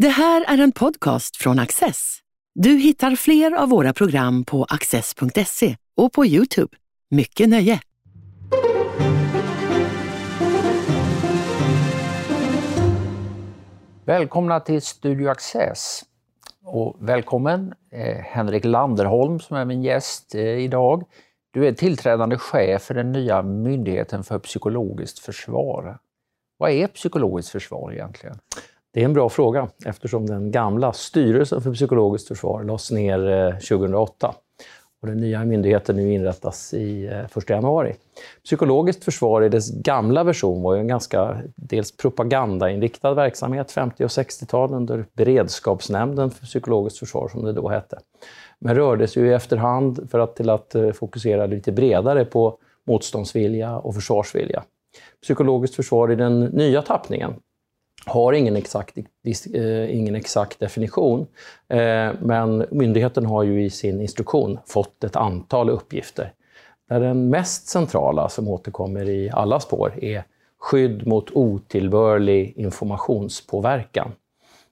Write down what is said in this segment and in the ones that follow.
Det här är en podcast från Access. Du hittar fler av våra program på access.se och på Youtube. Mycket nöje! Välkomna till Studio Access. Och välkommen eh, Henrik Landerholm som är min gäst eh, idag. Du är tillträdande chef för den nya Myndigheten för psykologiskt försvar. Vad är psykologiskt försvar egentligen? Det är en bra fråga eftersom den gamla Styrelsen för psykologiskt försvar lades ner eh, 2008 och den nya myndigheten nu inrättas i eh, 1 januari. Psykologiskt försvar i dess gamla version var ju en ganska dels propagandainriktad verksamhet 50 och 60-tal under Beredskapsnämnden för psykologiskt försvar som det då hette. Men rördes ju i efterhand för att, till att eh, fokusera lite bredare på motståndsvilja och försvarsvilja. Psykologiskt försvar i den nya tappningen har ingen exakt, eh, ingen exakt definition, eh, men myndigheten har ju i sin instruktion fått ett antal uppgifter. Där den mest centrala, som återkommer i alla spår, är skydd mot otillbörlig informationspåverkan.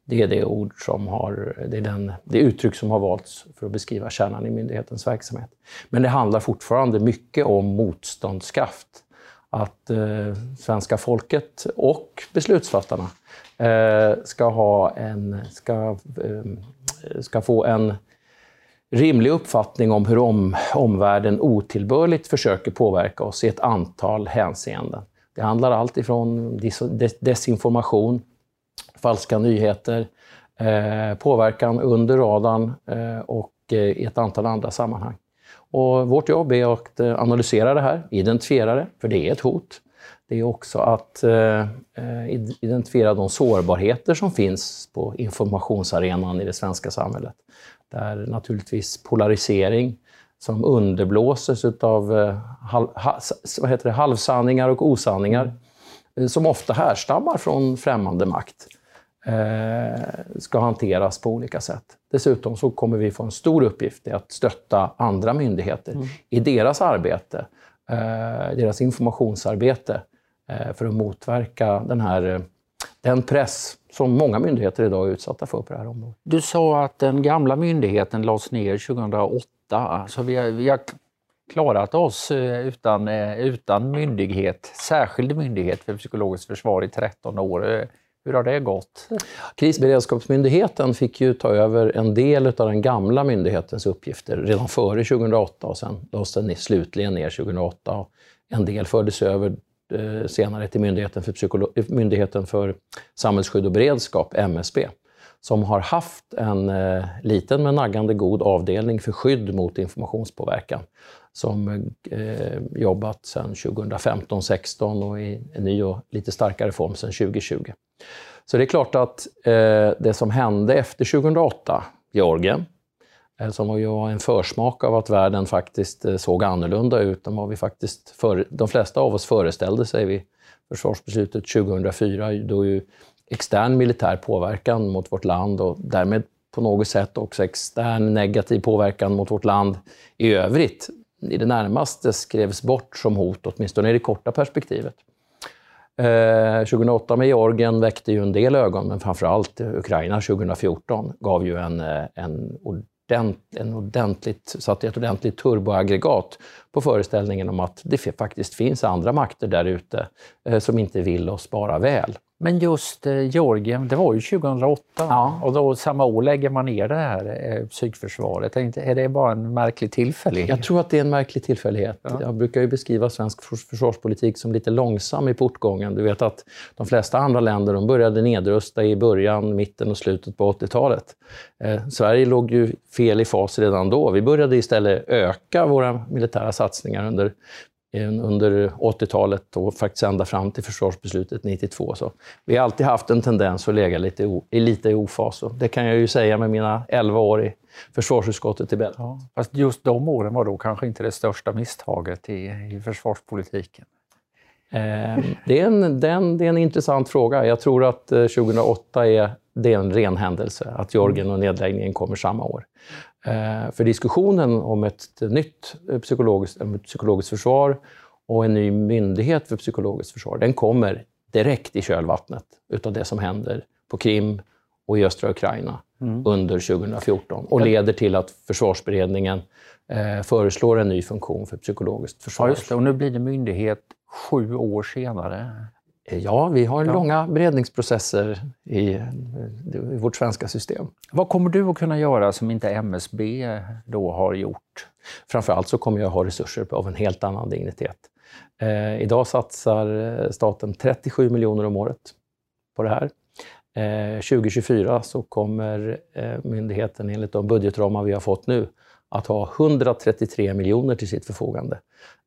Det är det ord som har, det är den, det uttryck som har valts för att beskriva kärnan i myndighetens verksamhet. Men det handlar fortfarande mycket om motståndskraft att eh, svenska folket och beslutsfattarna eh, ska, ha en, ska, eh, ska få en rimlig uppfattning om hur om, omvärlden otillbörligt försöker påverka oss i ett antal hänseenden. Det handlar allt ifrån des desinformation, falska nyheter, eh, påverkan under radarn eh, och eh, i ett antal andra sammanhang. Och vårt jobb är att eh, analysera det här, identifiera det, för det är ett hot. Det är också att eh, eh identifiera de sårbarheter som finns på informationsarenan i det svenska samhället. Där naturligtvis polarisering som underblåses av eh, halv, vad heter det, halvsanningar och osanningar, eh, som ofta härstammar från främmande makt, ska hanteras på olika sätt. Dessutom så kommer vi få en stor uppgift i att stötta andra myndigheter mm. i deras arbete, eh, deras informationsarbete, eh, för att motverka den här eh, den press som många myndigheter idag är utsatta för på det här området. Du sa att den gamla myndigheten lades ner 2008. Alltså vi, har, vi har klarat oss eh, utan, eh, utan myndighet, särskild myndighet för psykologiskt försvar i 13 år. Hur har det gått? Krisberedskapsmyndigheten fick ju ta över en del av den gamla myndighetens uppgifter redan före 2008 och sen lades den slutligen ner 2008. En del fördes över eh, senare till Myndigheten för, Psykolo eh, Myndigheten för samhällsskydd och beredskap, MSB, som har haft en eh, liten men naggande god avdelning för skydd mot informationspåverkan som eh, jobbat sedan 2015-16 och i en ny och lite starkare form sedan 2020. Så det är klart att eh, det som hände efter 2008, Georgien, eh, som var en försmak av att världen faktiskt eh, såg annorlunda ut än vad vi faktiskt för, de flesta av oss föreställde sig vid försvarsbeslutet 2004, då ju extern militär påverkan mot vårt land och därmed på något sätt också extern negativ påverkan mot vårt land i övrigt i det närmaste skrevs bort som hot, åtminstone i det korta perspektivet. Eh, 2008 med Georgien väckte ju en del ögon, men framförallt Ukraina 2014 gav ju en, eh, en, ordent, en ordentligt, satte ett ordentligt turboaggregat på föreställningen om att det faktiskt finns andra makter där ute eh, som inte vill oss bara väl. Men just eh, Georgien, det var ju 2008 ja. och då samma år lägger man ner det här eh, psykförsvaret. Är det bara en märklig tillfällighet? Jag tror att det är en märklig tillfällighet. Ja. Jag brukar ju beskriva svensk försvarspolitik som lite långsam i portgången. Du vet att de flesta andra länder de började nedrusta i början, mitten och slutet på 80-talet. Eh, Sverige låg ju fel i fas redan då. Vi började istället öka våra militära satsningar under under 80-talet och faktiskt ända fram till försvarsbeslutet 92. Så vi har alltid haft en tendens att lägga lite, o, lite i ofas. Det kan jag ju säga med mina 11 år i försvarsutskottet i Belgien. Ja, fast just de åren var då kanske inte det största misstaget i, i försvarspolitiken? Eh, det, är en, den, det är en intressant fråga. Jag tror att 2008 eh, är, det är en ren händelse, att Georgien och nedläggningen kommer samma år. Eh, för diskussionen om ett nytt psykologiskt, psykologiskt försvar och en ny myndighet för psykologiskt försvar, den kommer direkt i kölvattnet utav det som händer på Krim och i östra Ukraina mm. under 2014 och leder till att försvarsberedningen eh, föreslår en ny funktion för psykologiskt försvar. Ja, just det. Och nu blir det myndighet sju år senare. Eh, ja, vi har ja. långa beredningsprocesser i, i, vårt svenska system. Vad kommer du att kunna göra som inte MSB då har gjort? Framförallt så kommer jag ha resurser av en helt annan dignitet. Eh, idag satsar eh, staten 37 miljoner om året på det här. Eh, 2024 så kommer eh, myndigheten enligt de budgetramar vi har fått nu att ha 133 miljoner till sitt förfogande.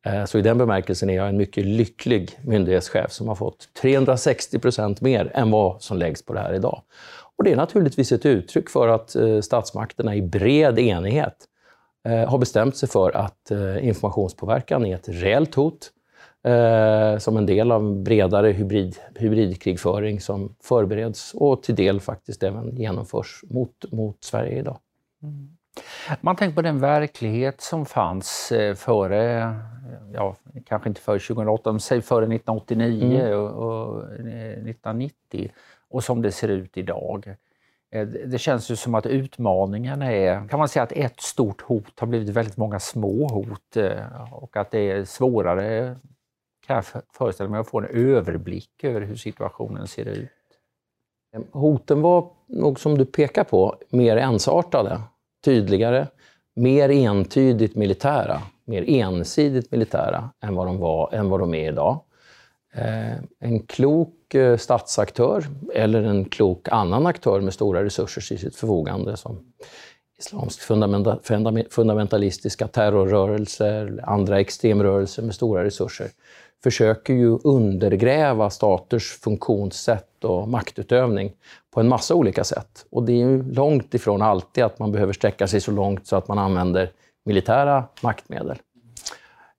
Eh, så i den bemärkelsen är jag en mycket lycklig myndighetschef som har fått 360 procent mer än vad som läggs på det här idag. Och det är naturligtvis ett uttryck för att eh, statsmakterna i bred enighet eh, har bestämt sig för att informationspåverkan är ett reellt hot som en del av en bredare hybrid, hybridkrigföring som förbereds och till del faktiskt även genomförs mot, mot Sverige idag. Mm. Man tänker på den verklighet som fanns eh, före, ja, kanske inte före 2008, men säg före 1989 mm. och, och 1990 eh, och som det ser ut idag. Eh, det känns ju som att utmaningen är, kan man säga att ett stort hot har blivit väldigt många små hot och att det är svårare, kan jag föreställa mig, att få en överblick över hur situationen ser ut. Hoten var nog som du pekar på mer ensartade tydligare, mer entydigt militära, mer ensidigt militära än vad de, var, än vad de är idag. Eh, en klok eh, statsaktör eller en klok annan aktör med stora resurser till sitt förfogande som islamsk fundamentalistiska terrorrörelser, andra extremrörelser med stora resurser försöker ju undergräva staters funktionssätt och maktutövning på en massa olika sätt. Och det är ju långt ifrån alltid att man behöver sträcka sig så långt så att man använder militära maktmedel.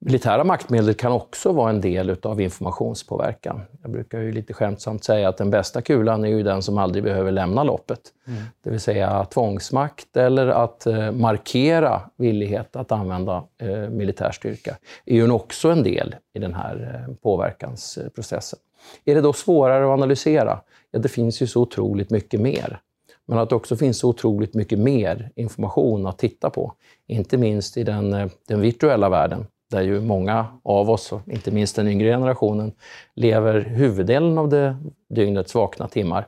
Militära maktmedel kan också vara en del av informationspåverkan. Jag brukar ju lite skämtsamt säga att den bästa kulan är ju den som aldrig behöver lämna loppet. Mm. Det vill säga tvångsmakt eller att eh, markera villighet att använda eh, militär styrka är ju också en del i den här eh, påverkansprocessen. Är det då svårare att analysera? Ja, det finns ju så otroligt mycket mer. Men att det också finns så otroligt mycket mer information att titta på. Inte minst i den, den virtuella världen där ju många av oss, och inte minst den yngre generationen, lever huvuddelen av det dygnets vakna timmar.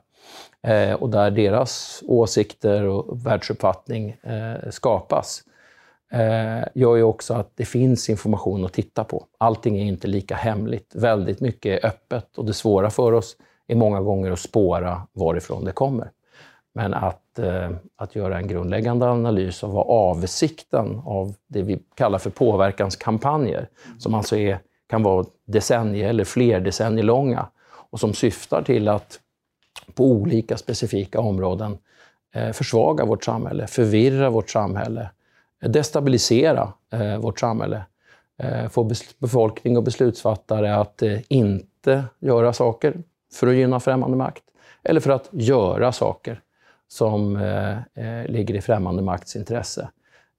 Eh, och där deras åsikter och världsuppfattning eh, skapas eh, gör ju också att det finns information att titta på. Allting är inte lika hemligt. Väldigt mycket är öppet och det svåra för oss är många gånger att spåra varifrån det kommer. Men att, eh, att göra en grundläggande analys av vad avsikten av det vi kallar för påverkanskampanjer, som alltså är, kan vara decennier eller fler decennier långa och som syftar till att på olika specifika områden eh, försvaga vårt samhälle, förvirra vårt samhälle, destabilisera eh, vårt samhälle, eh, få befolkning och beslutsfattare att eh, inte göra saker för att gynna främmande makt eller för att göra saker som eh, eh, ligger i främmande makts intresse.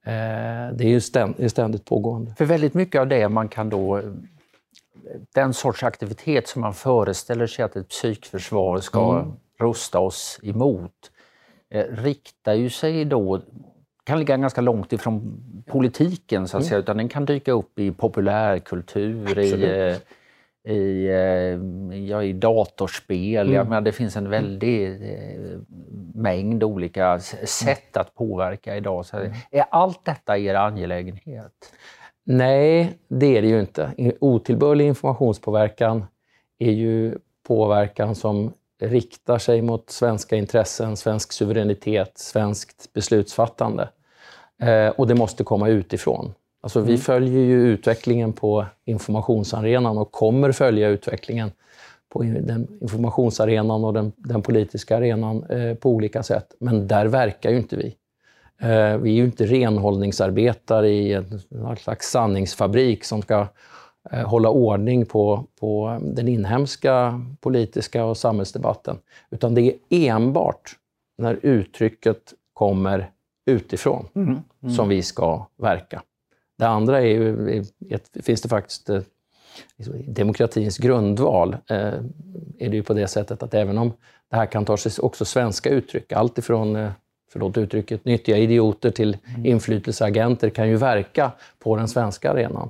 Eh, det är ju ständ, ständigt pågående. För väldigt mycket av det man kan då den sorts aktivitet som man föreställer sig att ett psykförsvar ska mm. rusta oss emot eh, riktar ju sig då, kan ligga ganska långt ifrån politiken så att mm. säga, utan den kan dyka upp i populärkultur, Absolut. i i, eh, ja, i datorspel. Mm. Menar, det finns en väldig eh, mängd olika sätt att påverka idag. Så mm. är allt detta er angelägenhet? Nej, det är det ju inte. Otillbörlig informationspåverkan är ju påverkan som riktar sig mot svenska intressen, svensk suveränitet, svenskt beslutsfattande. Eh, och det måste komma utifrån. Alltså, Vi mm. följer ju utvecklingen på informationsarenan och kommer följa utvecklingen på den informationsarenan och den, den politiska arenan eh, på olika sätt. Men där verkar ju inte vi. Eh, vi är ju inte renhållningsarbetare i en, en slags sanningsfabrik som ska eh, hålla ordning på, på den inhemska politiska och samhällsdebatten. Utan det är enbart när uttrycket kommer utifrån mm. Mm. som vi ska verka. Det andra är ju, finns det faktiskt eh, liksom, demokratins grundval eh, är det ju på det sättet att även om det här kan ta sig också svenska uttryck, allt ifrån eh, förlåt uttrycket, nyttiga idioter till mm. inflytelseagenter kan ju verka på den svenska arenan.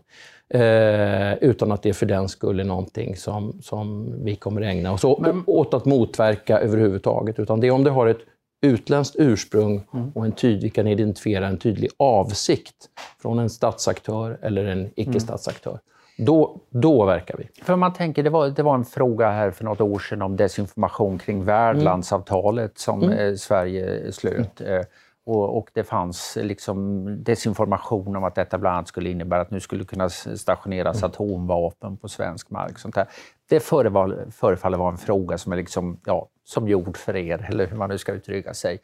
Eh, utan att det för den skull är någonting som, som vi kommer ägna oss Men... åt att motverka överhuvudtaget. Utan det är om det har ett utländskt ursprung mm. och en tydlig, kan identifiera en tydlig avsikt från en statsaktör eller en icke-statsaktör. Mm. Då, då verkar vi. För man tänker, det var, det var en fråga här för något år sedan om desinformation kring värdlandsavtalet som mm. eh, Sverige slöt. Mm. Och, och, det fanns liksom desinformation om att detta bland annat skulle innebära att nu skulle kunna stationeras mm. atomvapen på svensk mark. Sånt där. Det förefaller vara en fråga som är liksom, ja, som gjord för er, eller hur man nu ska uttrycka sig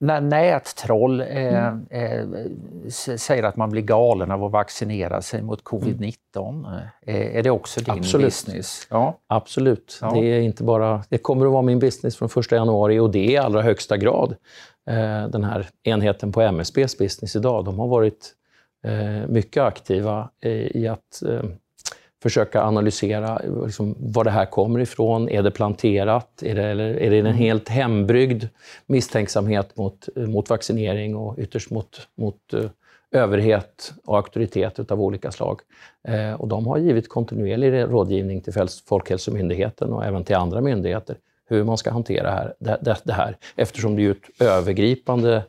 när nättroll eh, mm. eh, säger att man blir galen av att vaccinera sig mot covid-19, eh, är det också din Absolut. business? Ja. Absolut. Ja. Det, är inte bara, det kommer att vara min business från 1 januari och det i allra högsta grad den här enheten på MSBs business idag. De har varit eh, mycket aktiva i att försöka analysera liksom, var det här kommer ifrån. Är det planterat? Är det, eller är det en mm. helt hembryggd misstänksamhet mot, mot vaccinering och ytterst mot, mot överhet och auktoritet av olika slag. Eh, och de har givit kontinuerlig rådgivning till Folkhälsomyndigheten och även till andra myndigheter hur man ska hantera här, det, det, här eftersom det är ett övergripande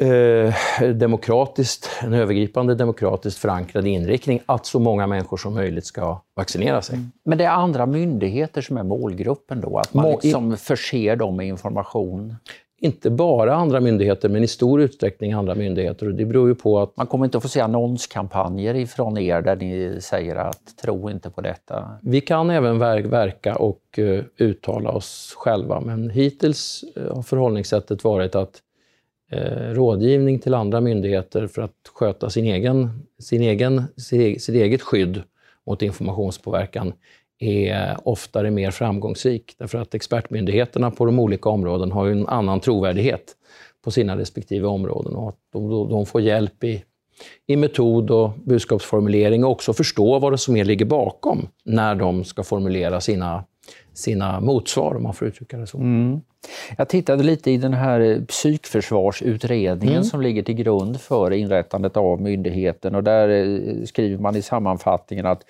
eh, demokratiskt, en övergripande demokratiskt förankrad inriktning att så många människor som möjligt ska vaccinera sig. Mm. Men det är andra myndigheter som är målgruppen då? Att man liksom förser dem med information? Inte bara andra myndigheter, men i stor utsträckning andra myndigheter. Och det beror ju på att... Man kommer inte att få se annonskampanjer ifrån er där ni säger att tro inte på detta? Vi kan även verka och uh, uttala oss själva, men hittills uh, har förhållningssättet varit att eh, rådgivning till andra myndigheter för att sköta sin egen, sin egen, sitt eget skydd mot informationspåverkan är oftare mer framgångsrik. Därför att expertmyndigheterna på de olika områdena har en annan trovärdighet på sina respektive områden och de, de får hjälp i, i metod och budskapsformulering och också förstå vad det som är ligger bakom när de ska formulera sina, sina motsvar, om man får uttrycka det så. Mm. Jag tittade lite i den här psykförsvarsutredningen mm. som ligger till grund för inrättandet av myndigheten och där eh, skriver man i sammanfattningen att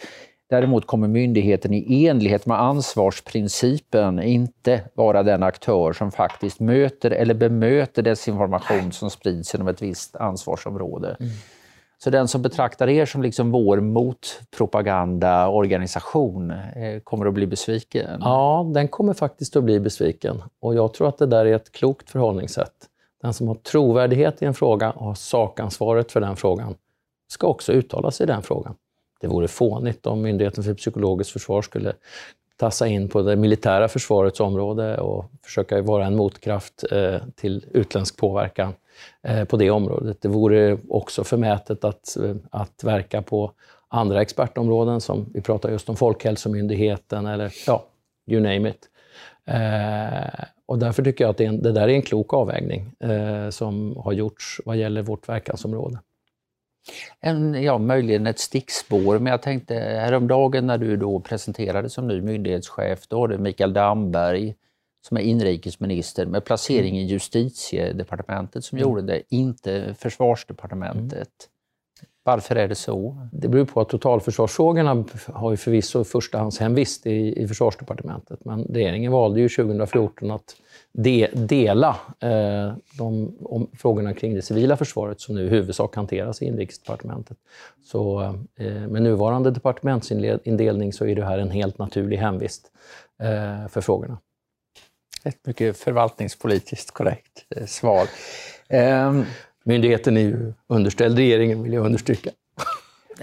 Däremot kommer myndigheten i enlighet med ansvarsprincipen inte vara den aktör som faktiskt möter eller bemöter desinformation som sprids inom ett visst ansvarsområde. Mm. Så den som betraktar er som liksom vår motpropagandaorganisation eh, kommer att bli besviken? Ja, den kommer faktiskt att bli besviken. Och jag tror att det där är ett klokt förhållningssätt. Den som har trovärdighet i en fråga och har sakansvaret för den frågan ska också uttala sig i den frågan. Det vore fånigt om Myndigheten för psykologiskt försvar skulle tassa in på det militära försvarets område och försöka vara en motkraft eh, till utländsk påverkan eh, på det området. Det vore också förmätet att, eh, att verka på andra expertområden som vi pratar just om Folkhälsomyndigheten eller ja, you name it. Eh, och därför tycker jag att det, en, det där är en klok avvägning eh, som har gjorts vad gäller vårt verkansområde. En, ja, möjligen ett stickspår, men jag tänkte häromdagen när du då presenterades som ny myndighetschef, då har du Mikael Damberg som är inrikesminister med placering i justitiedepartementet som mm. gjorde det, inte försvarsdepartementet. Mm. Varför är det så? Det beror på att totalförsvarsfrågorna har ju förvisso förstahandshemvist i, i försvarsdepartementet, men regeringen valde ju 2014 att de, dela eh, de om, frågorna kring det civila försvaret som nu i huvudsak hanteras i inrikesdepartementet. Så eh, med nuvarande departementsindelning så är det här en helt naturlig hemvist eh, för frågorna. Ett mycket förvaltningspolitiskt korrekt eh, svar. Um, Myndigheten är ju underställd regeringen, vill jag understryka.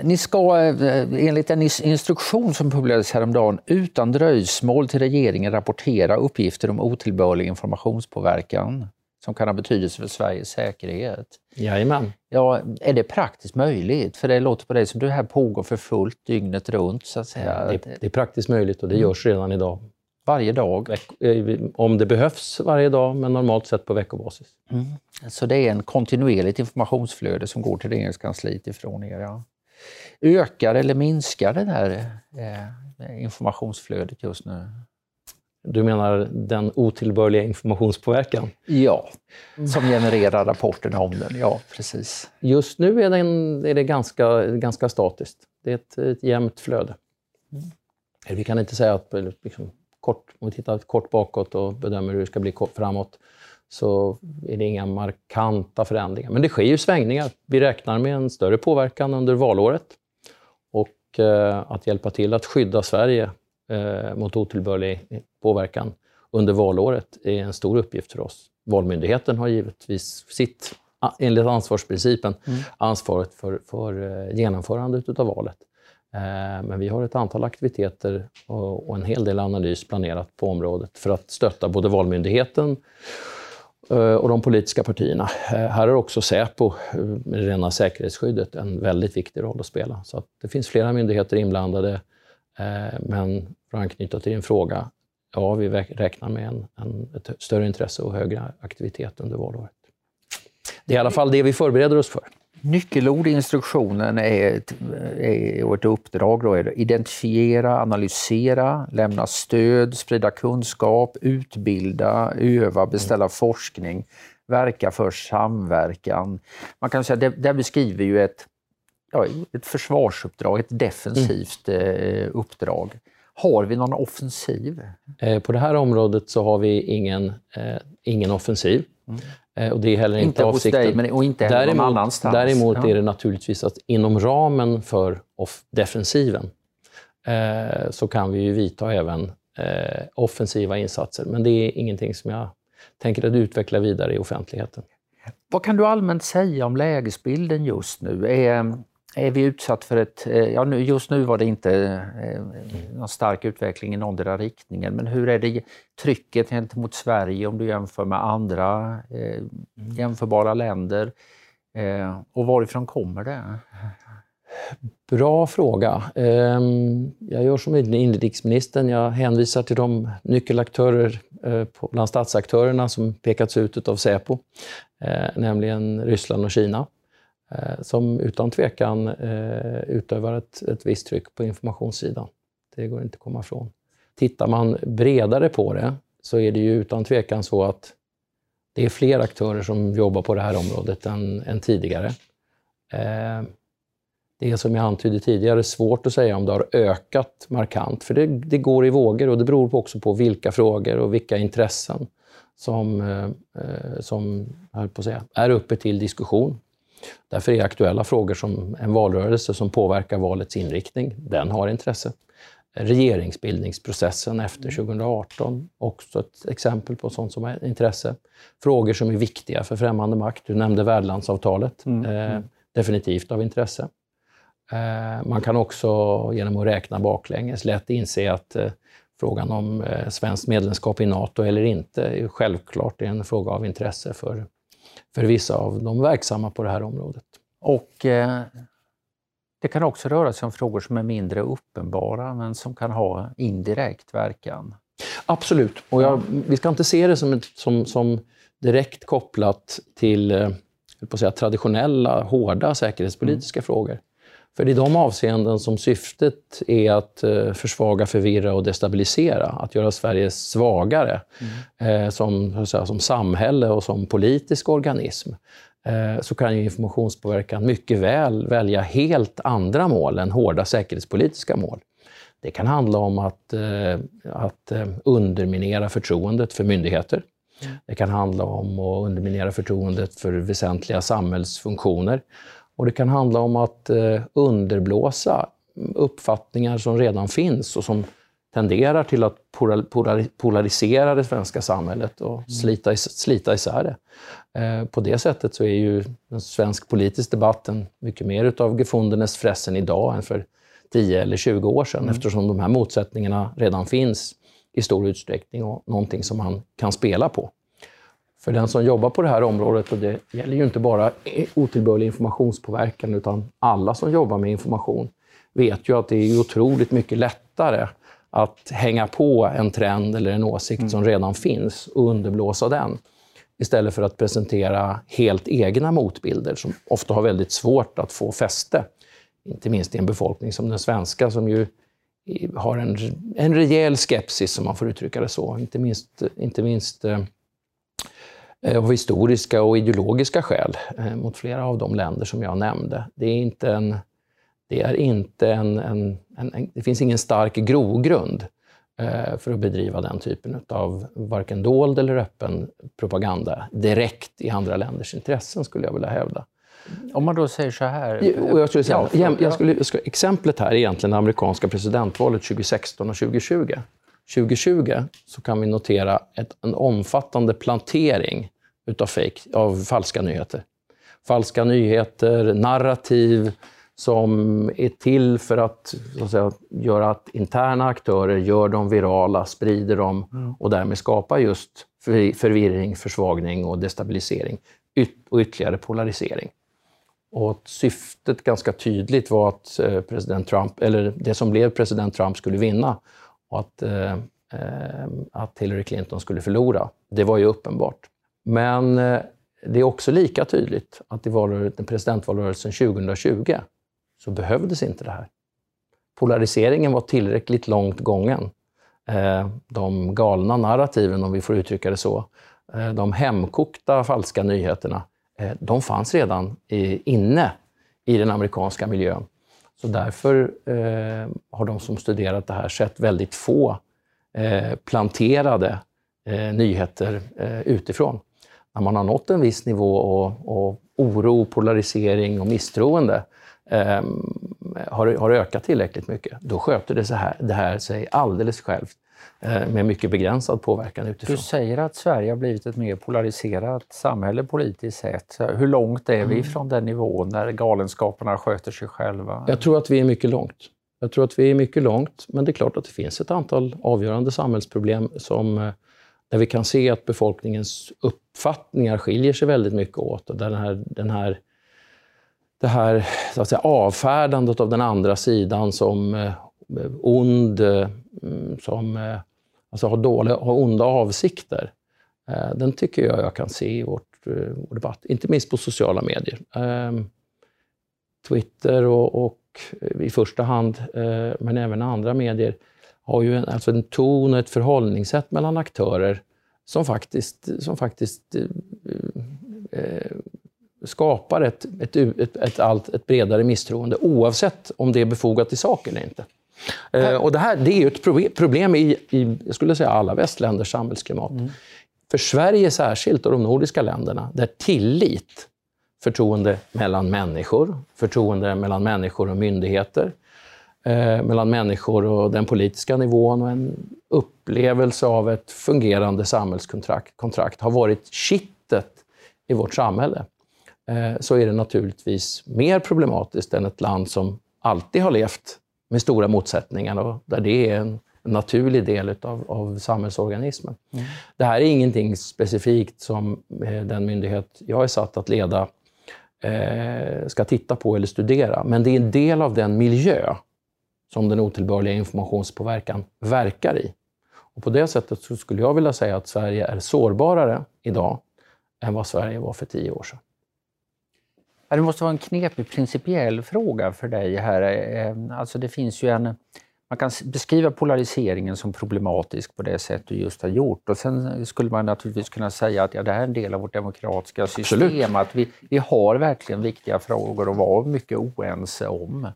Ni ska eh, enligt en instruktion som publicerades häromdagen utan dröjsmål till regeringen rapportera uppgifter om otillbörlig informationspåverkan som kan ha betydelse för Sveriges säkerhet. Jajamän. Ja, är det praktiskt möjligt? För det låter på dig som det här pågår för fullt dygnet runt. Så att säga. Det, det är praktiskt möjligt och det görs redan idag. Varje dag? Eh, om det behövs varje dag, men normalt sett på veckobasis. Mm. Så det är en kontinuerligt informationsflöde som går till regeringskansliet ifrån er? Ja. Ökar eller minskar det här eh, informationsflödet just nu? Du menar den otillbörliga informationspåverkan? Ja, som genererar rapporterna om den. Ja, precis. Just nu är, den, är det ganska, ganska statiskt. Det är ett, ett jämnt flöde. Mm. Vi kan inte säga att liksom, kort, om vi tittar kort bakåt och bedömer hur det ska bli framåt, så är det inga markanta förändringar. Men det sker ju svängningar. Vi räknar med en större påverkan under valåret. Och eh, att hjälpa till att skydda Sverige eh, mot otillbörlig påverkan under valåret är en stor uppgift för oss. Valmyndigheten har givetvis sitt, enligt ansvarsprincipen, mm. ansvaret för, för eh, genomförandet av valet. Men vi har ett antal aktiviteter och en hel del analys planerat på området för att stötta både Valmyndigheten Eh, och de politiska partierna. Eh, här har också Säpo, eh, med det rena säkerhetsskyddet, en väldigt viktig roll att spela. Så att det finns flera myndigheter inblandade. Men för att anknyta till din fråga, ja, vi räknar med en, en, ett större intresse och högre aktivitet under valåret. Det är i alla fall det vi förbereder oss för. Nyckelord i instruktionen är ett, är ett uppdrag. Då är identifiera, analysera, lämna stöd, sprida kunskap, utbilda, öva, beställa mm. forskning, verka för samverkan. Man kan säga det, det beskriver ju ett, ja, ett försvarsuppdrag, ett defensivt mm. uppdrag. Har vi någon offensiv? Eh, på det här området så har vi ingen, eh, ingen offensiv. Mm. Eh, och det är heller inte, inte avsikten. Hos dig, men, och inte heller däremot, någon annanstans. Däremot ja. är det naturligtvis att inom ramen för defensiven eh, så kan vi ju vidta även eh, offensiva insatser. Men det är ingenting som jag tänker att utveckla vidare i offentligheten. Vad kan du allmänt säga om lägesbilden just nu? Är, är vi utsatt för ett... Eh, ja, just nu var det inte eh, någon stark utveckling i någondera riktningen, men hur är det trycket gentemot Sverige om du jämför med andra eh, jämförbara länder? Eh, och varifrån kommer det? Bra fråga. Ehm, jag gör som inrikesministern, jag hänvisar till de nyckelaktörer bland statsaktörerna som pekats ut av Säpo, nämligen Ryssland och Kina. Eh, som utan tvekan eh, utövar ett, ett visst tryck på informationssidan. Det går inte att komma ifrån. Tittar man bredare på det så är det ju utan tvekan så att det är fler aktörer som jobbar på det här området än, än tidigare. Eh, det är som jag antydde tidigare svårt att säga om det har ökat markant, för det, det går i vågor och det beror också på vilka frågor och vilka intressen som, som på säga, är uppe till diskussion. Därför är aktuella frågor som en valrörelse som påverkar valets inriktning, den har intresse. Regeringsbildningsprocessen efter 2018, också ett exempel på sånt som har intresse. Frågor som är viktiga för främmande makt. Du nämnde värdlandsavtalet. Mm. Eh, mm. definitivt av intresse. Eh, man kan också genom att räkna baklänges lätt inse att eh, frågan om eh, svenskt medlemskap i NATO eller inte är självklart en fråga av intresse för för vissa av de verksamma på det här området. Och eh, det kan också röra sig om frågor som är mindre uppenbara men som kan ha indirekt verkan. Absolut, och jag, vi ska inte se det som, ett, som, som direkt kopplat till eh, på säga, traditionella, hårda säkerhetspolitiska mm. frågor. För det är de avseenden som syftet är att eh, försvaga, förvirra och destabilisera. Att göra Sverige svagare mm. eh, som, säga, som samhälle och som politisk organism. Eh, så kan ju informationspåverkan mycket väl välja helt andra mål än hårda säkerhetspolitiska mål. Det kan handla om att, att underminera förtroendet för myndigheter. Mm. Det kan handla om att underminera förtroendet för väsentliga samhällsfunktioner. Och det kan handla om att eh, underblåsa uppfattningar som redan finns och som tenderar till att polarisera det svenska samhället och mm. slita, slita isär det. Eh, på det sättet så är ju en svensk politisk debatt mycket mer utav gefundenes fressen idag än för 10 eller 20 år sedan, mm. eftersom de här motsättningarna redan finns i stor utsträckning och någonting som man kan spela på. För den som jobbar på det här området, och det gäller ju inte bara otillbörlig informationspåverkan, utan alla som jobbar med information, vet ju att det är otroligt mycket lättare att hänga på en trend eller en åsikt mm. som redan finns och underblåsa den. Istället för att presentera helt egna motbilder som ofta har väldigt svårt att få fäste inte minst i en befolkning som den svenska som ju har en, en rejäl skepsis, om man får uttrycka det så. Inte minst, inte minst eh, av historiska och ideologiska skäl eh, mot flera av de länder som jag nämnde. Det är inte en, det är inte en, en, en det finns ingen stark grogrund eh, för att bedriva den typen av varken dold eller öppen propaganda direkt i andra länders intressen, skulle jag vilja hävda. Om man då säger så här... Jag skulle säga, jag skulle, exemplet här är egentligen det amerikanska presidentvalet 2016 och 2020. 2020 så kan vi notera ett, en omfattande plantering utav fake, av falska nyheter. Falska nyheter, narrativ som är till för att, att säga, göra att interna aktörer gör dem virala, sprider dem mm. och därmed skapar just förvirring, försvagning och destabilisering och ytterligare polarisering. Och syftet ganska tydligt var att eh, president Trump, eller det som blev president Trump skulle vinna och att, eh, eh, att Hillary Clinton skulle förlora. Det var ju uppenbart. Men eh, det är också lika tydligt att i presidentvalrörelsen 2020 så behövdes inte det här. Polariseringen var tillräckligt långt gången. Eh, de galna narrativen, om vi får uttrycka det så, de hemkokta falska nyheterna, Eh, de fanns redan inne i den amerikanska miljön. Så därför eh, har de som studerat det här sett väldigt få eh, planterade eh, nyheter eh, utifrån. När man har nått en viss nivå och, och oro, polarisering och misstroende ehm, har, har ökat tillräckligt mycket, då sköter det, så här, det här sig alldeles självt med mycket begränsad påverkan utifrån. Du säger att Sverige har blivit ett mer polariserat samhälle politiskt sett. Hur långt är vi mm. från den nivån när galenskaperna sköter sig själva? Jag tror att vi är mycket långt. Jag tror att vi är mycket långt, men det är klart att det finns ett antal avgörande samhällsproblem som, eh, där vi kan se att befolkningens uppfattningar skiljer sig väldigt mycket åt. Och den här, den här, det här så att säga, avfärdandet av den andra sidan som eh, ond, mm, som alltså har, dåliga, har onda avsikter. Eh, den tycker jag jag kan se i vårt, eh, vår debatt, inte minst på sociala medier. Ehm, Twitter och, och eh, i första hand, eh, men även andra medier, har ju en, alltså en ton och ett förhållningssätt mellan aktörer som faktiskt, som faktiskt eh, eh skapar ett, ett, ett, ett, allt, ett bredare misstroende oavsett om det är befogat i sak eller inte. Eh, och det här det är ett problem i, i jag skulle säga alla västländers samhällsklimat. Mm. För Sverige särskilt och de nordiska länderna, där tillit, förtroende mellan människor, förtroende mellan människor och myndigheter, eh, mellan människor och den politiska nivån och en upplevelse av ett fungerande samhällskontrakt kontrakt, har varit kittet i vårt samhälle, eh, så är det naturligtvis mer problematiskt än ett land som alltid har levt med stora motsättningar och där det är en naturlig del av, av samhällsorganismen. Mm. Det här är ingenting specifikt som eh, den myndighet jag är satt att leda eh, ska titta på eller studera, men det är en del av den miljö som den otillbörliga informationspåverkan verkar i. Och på det sättet skulle jag vilja säga att Sverige är sårbarare idag än vad Sverige var för tio år sedan. Ja, det måste vara en knepig principiell fråga för dig här. Eh, alltså det finns ju en... Man kan beskriva polariseringen som problematisk på det sätt du just har gjort. Och sen skulle man naturligtvis kunna säga att ja, det här är en del av vårt demokratiska system. Absolut. Att vi, vi har verkligen viktiga frågor att vara mycket oense om.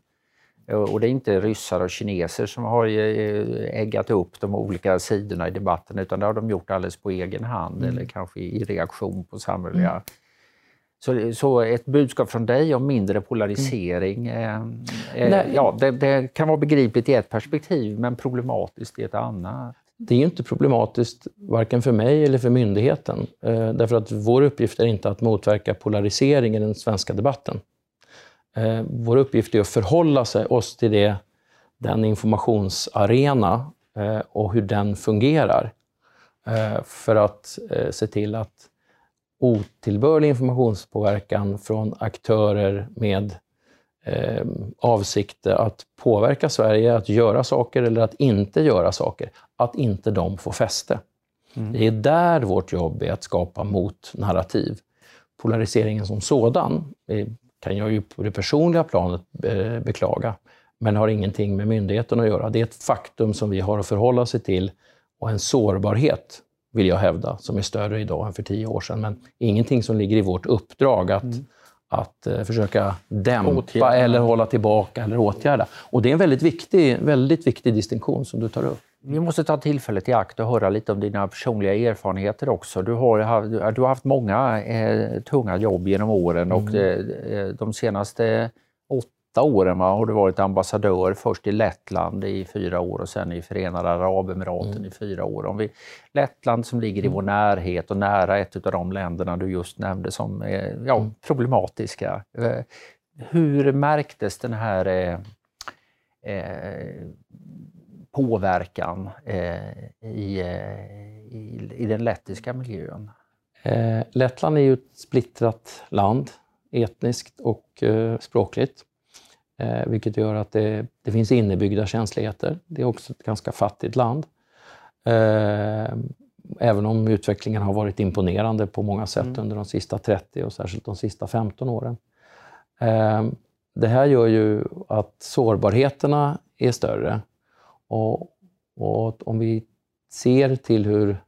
Och det är inte ryssar och kineser som har eh, äggat upp de olika sidorna i debatten utan det har de gjort alldeles på egen hand mm. eller kanske i reaktion på samhälleliga mm så, så ett budskap från dig om mindre polarisering, mm. eh, eh, ja, det, det, kan vara begripligt i ett perspektiv men problematiskt i ett annat. Det är inte problematiskt varken för mig eller för myndigheten. Eh, därför att vår uppgift är inte att motverka polarisering i den svenska debatten. Eh, vår uppgift är att förhålla sig, oss till det, den informationsarena eh, och hur den fungerar. Eh, för att se till att otillbörlig informationspåverkan från aktörer med eh, avsikt att påverka Sverige, att göra saker eller att inte göra saker, att inte de får fäste. Mm. Det är där vårt jobb är att skapa motnarrativ. Polariseringen som sådan är kan jag ju på det personliga planet beklaga, men har ingenting med myndigheten att göra. Det är ett faktum som vi har att förhålla oss till och en sårbarhet, vill jag hävda, som är större idag än för tio år sedan. Men ingenting som ligger i vårt uppdrag att, mm. att uh, försöka dämpa åtgärda. eller hålla tillbaka eller åtgärda. Och det är en väldigt viktig, väldigt viktig distinktion som du tar upp. Vi måste ta tillfället i akt och höra lite om dina personliga erfarenheter också. Du har, du har haft många eh, tunga jobb genom åren och mm. eh, de senaste åtta åren va, har du varit ambassadör, först i Lettland i fyra år och sen i Förenade Arabemiraten mm. i fyra år. Om vi, Lettland som ligger i vår mm. närhet och nära ett av de länderna du just nämnde som är ja, mm. problematiska. Eh, hur märktes den här eh, eh, påverkan eh, i, eh, i, i, den lettiska miljön? Lettland är ju ett splittrat land etniskt och språkligt. Eh, vilket gör att det, det, finns innebyggda känsligheter. Det är också ett ganska fattigt land. Eh, även om utvecklingen har varit imponerande på många sätt mm. under de sista 30 och särskilt de sista 15 åren. Det här gör ju att sårbarheterna är större och, och om vi ser till hur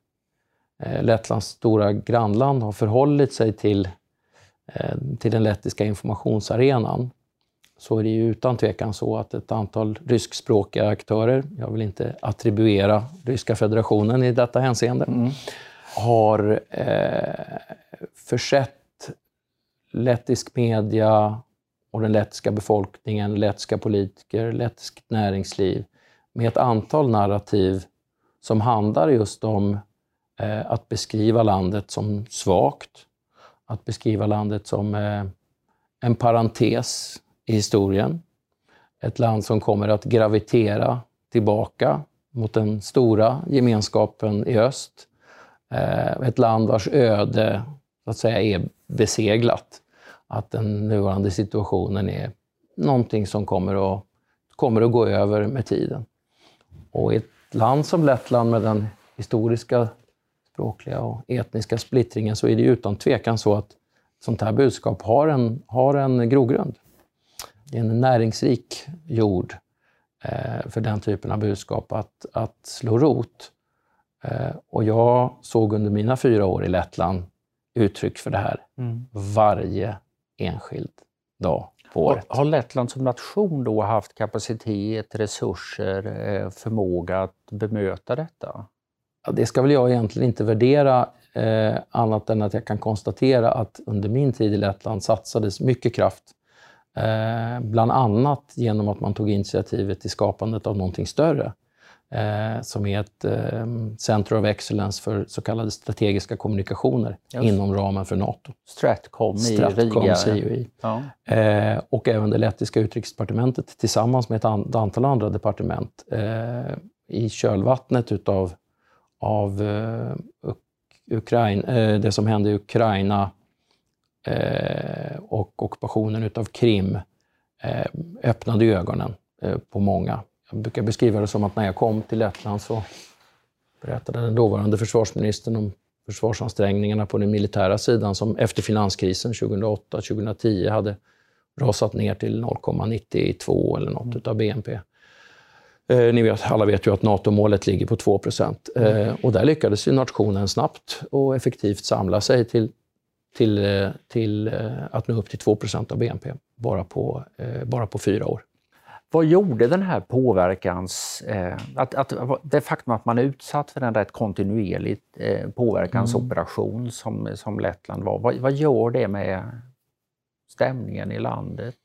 eh, Lettlands stora grannland har förhållit sig till, eh, till den lettiska informationsarenan så är det ju utan tvekan så att ett antal ryskspråkiga aktörer, jag vill inte attribuera Ryska federationen i detta hänseende, mm. har eh, försett lettisk media och den lettiska befolkningen, lettiska politiker, lettiskt näringsliv med ett antal narrativ som handlar just om eh, att beskriva landet som svagt, att beskriva landet som eh, en parentes i historien. Ett land som kommer att gravitera tillbaka mot den stora gemenskapen i öst. Eh, ett land vars öde så att säga, är beseglat. Att den nuvarande situationen är någonting som kommer att, kommer att gå över med tiden. Och i ett land som Lettland med den historiska, språkliga och etniska splittringen så är det utan tvekan så att sånt här budskap har en, har en grogrund. Det är en näringsrik jord eh, för den typen av budskap att, att slå rot. Eh, och jag såg under mina fyra år i Lettland uttryck för det här mm. varje enskild dag på året. Har Lettland som nation då haft kapacitet, resurser, eh, förmåga att bemöta detta? Det ska väl jag egentligen inte värdera eh, annat än att jag kan konstatera att under min tid i Lettland satsades mycket kraft Eh, bland annat genom att man tog initiativet till skapandet av någonting större eh, som är ett eh, Center of Excellence för så kallade strategiska kommunikationer Just. inom ramen för NATO. Stratcom, Stratcom i Riga. COI. Ja. Eh, och även det lettiska utrikesdepartementet tillsammans med ett antal andra departement eh, i kölvattnet utav av, uh, Ukraina, det som hände i Ukraina och ockupationen utav Krim öppnade ögonen på många. Jag brukar beskriva det som att när jag kom till Lettland så berättade den dåvarande försvarsministern om försvarsansträngningarna på den militära sidan som efter finanskrisen 2008-2010 hade rasat ner till 0,92 eller något mm. av BNP. Eh, ni vet, alla vet ju att NATO-målet ligger på 2 mm. eh, och där lyckades ju nationen snabbt och effektivt samla sig till, till, eh, till eh, att nå upp till 2% av BNP bara på, eh, bara på fyra år. Vad gjorde den här påverkans... Eh, att, att, det faktum att man är utsatt för en rätt kontinuerlig eh, påverkansoperation mm. som, som Lettland var, vad, vad gör det med stämningen i landet?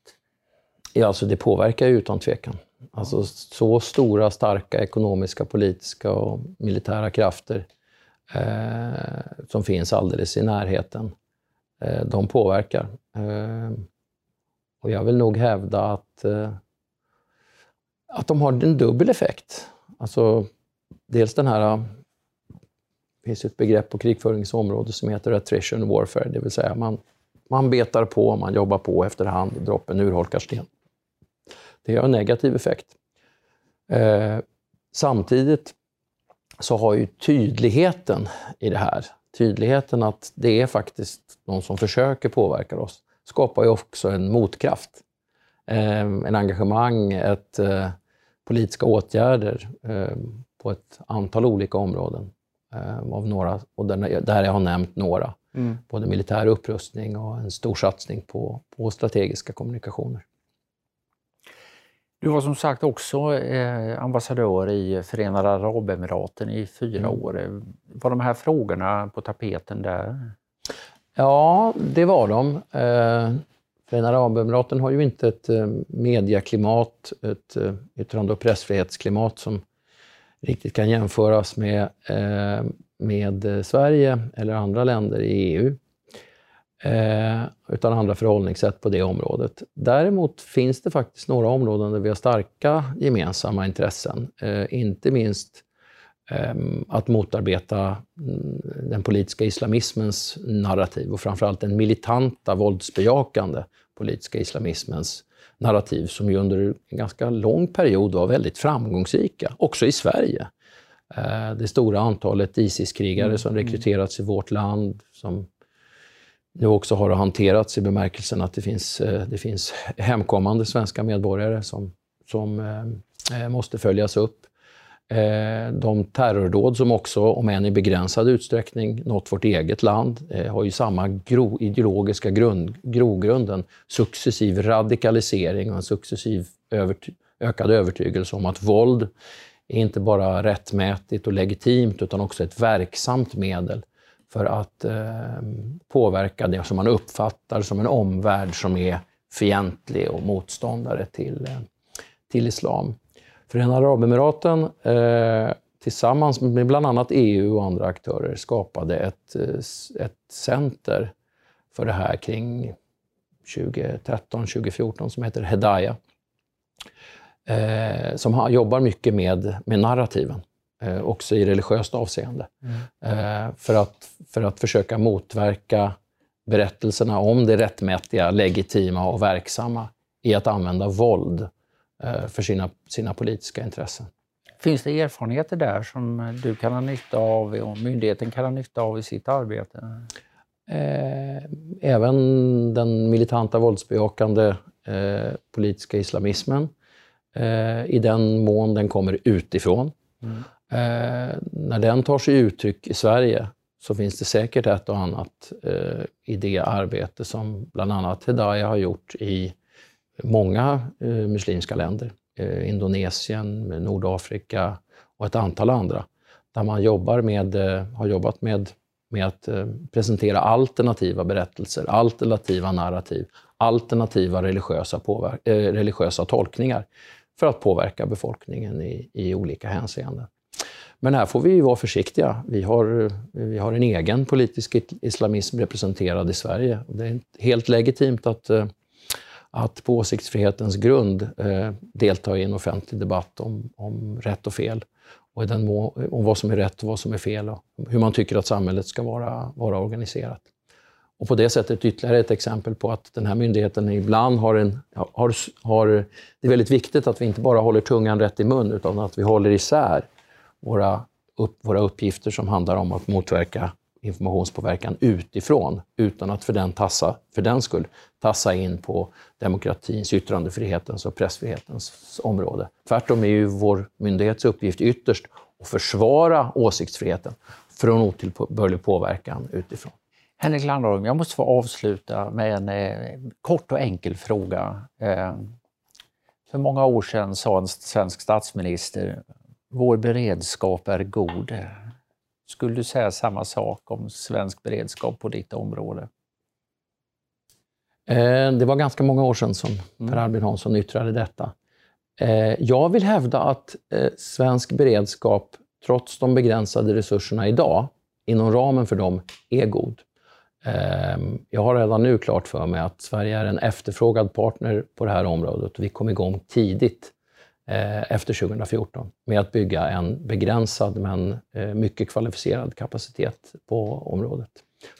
Ja, alltså det påverkar ju utan tvekan. Alltså så stora, starka ekonomiska, politiska och militära krafter eh, som finns alldeles i närheten, Eh, de påverkar. Eh, och jag vill nog hävda att eh, att de har en dubbel effekt. Alltså, dels den här... Det finns ett begrepp på krigföringsområdet som heter attrition warfare, det vill säga man, man betar på, man jobbar på efterhand, droppen urholkar sten. Det har en negativ effekt. Eh, samtidigt så har ju tydligheten i det här, tydligheten att det är faktiskt någon som försöker påverka oss, skapar ju också en motkraft. Eh, en engagemang, ett, eh, politiska åtgärder eh, på ett antal olika områden. Av några, och där, där jag har nämnt några. Mm. Både militär upprustning och en stor satsning på, på strategiska kommunikationer. Du var som sagt också eh, ambassadör i Förenade Arabemiraten i fyra mm. år. Var de här frågorna på tapeten där? Ja, det var de. Eh, Förenade Arabemiraten har ju inte ett eh, medieklimat, ett eh, yttrande och pressfrihetsklimat som riktigt kan jämföras med, eh, med Sverige eller andra länder i EU. Eh, utan andra förhållningssätt på det området. Däremot finns det faktiskt några områden där vi har starka gemensamma intressen. Eh, inte minst eh, att motarbeta mm, den politiska islamismens narrativ och framförallt den militanta, våldsbejakande politiska islamismens narrativ som ju under en ganska lång period var väldigt framgångsrika, också i Sverige. Det stora antalet ISIS-krigare som mm. rekryterats i vårt land, som nu också har hanterats i bemärkelsen att det finns, eh, det finns hemkommande svenska medborgare som, som eh, eh, måste följas upp. De terrordåd som också, om än i begränsad utsträckning, nått vårt eget land har ju samma gro, ideologiska grund, grogrunden, successiv radikalisering och en successiv övert, ökad övertygelse om att våld är inte bara rättmätigt och legitimt utan också ett verksamt medel för att eh, påverka det som man uppfattar som en omvärld som är fientlig och motståndare till, eh, till islam. Förenade Arabemiraten eh, tillsammans med bland annat EU och andra aktörer skapade ett, eh, ett center för det här kring 2013-2014 som heter Hedaya. Eh, som jobbar mycket med, med narrativen eh, också i religiöst avseende. Mm. Eh, för, att, för att försöka motverka berättelserna om det rättmätiga, legitima och verksamma i att använda våld eh, för sina, sina politiska intressen. Finns det erfarenheter där som du kan ha nytta av och myndigheten kan ha nytta av i sitt arbete? Eh, även den militanta våldsbejakande eh, politiska islamismen, eh, i den mån den kommer utifrån. Mm. Eh, när den tar sig uttryck i Sverige så finns det säkert ett och annat eh, i det arbete som bland annat Hedaya har gjort i många eh, muslimska länder. Eh, Indonesien, Nordafrika och ett antal andra. Där man jobbar med, eh, har jobbat med, med att eh, presentera alternativa berättelser, alternativa narrativ, alternativa religiösa, påverk- eh, religiösa tolkningar för att påverka befolkningen i, i olika hänseenden. Men här får vi vara försiktiga. Vi har, vi har en egen politisk islamism representerad i Sverige. Det är helt legitimt att, eh, att på åsiktsfrihetens grund eh, delta i en offentlig debatt om, om rätt och fel. Och den må, om vad som är rätt och vad som är fel och hur man tycker att samhället ska vara, vara organiserat. Och på det sättet ytterligare ett exempel på att den här myndigheten ibland har en... Har, har, det är väldigt viktigt att vi inte bara håller tungan rätt i mun, utan att vi håller isär våra, upp, våra uppgifter som handlar om att motverka informationspåverkan utifrån, utan att för den, tassa, för den skull tassa in på demokratins, yttrandefrihetens och pressfrihetens område. Tvärtom är ju vår myndighets uppgift ytterst att försvara åsiktsfriheten från otillbörlig påverkan utifrån. Henrik Landholm, jag måste få avsluta med en eh, kort och enkel fråga. Eh, för många år sedan sa en svensk statsminister vår beredskap är god. Skulle du säga samma sak om svensk beredskap på ditt område? Eh, det var ganska många år sedan som mm. Per Albin Hansson yttrade detta. Eh, jag vill hävda att eh, svensk beredskap, trots de begränsade resurserna idag, inom ramen för dem, är god. Jag har redan nu klart för mig att Sverige är en efterfrågad partner på det här området. Vi kom igång tidigt efter 2014 med att bygga en begränsad men eh, mycket kvalificerad kapacitet på området.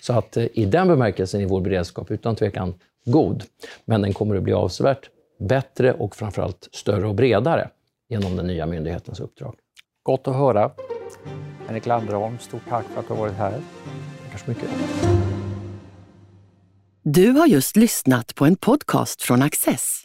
Så att eh, i den bemärkelsen är vår beredskap utan tvekan god, men den kommer att bli avsevärt bättre och framförallt större och bredare genom den nya myndighetens uppdrag. Gott att höra. Henrik Landerholm, stort tack för att du har varit här. Tack så mycket. Du har just lyssnat på en podcast från Access.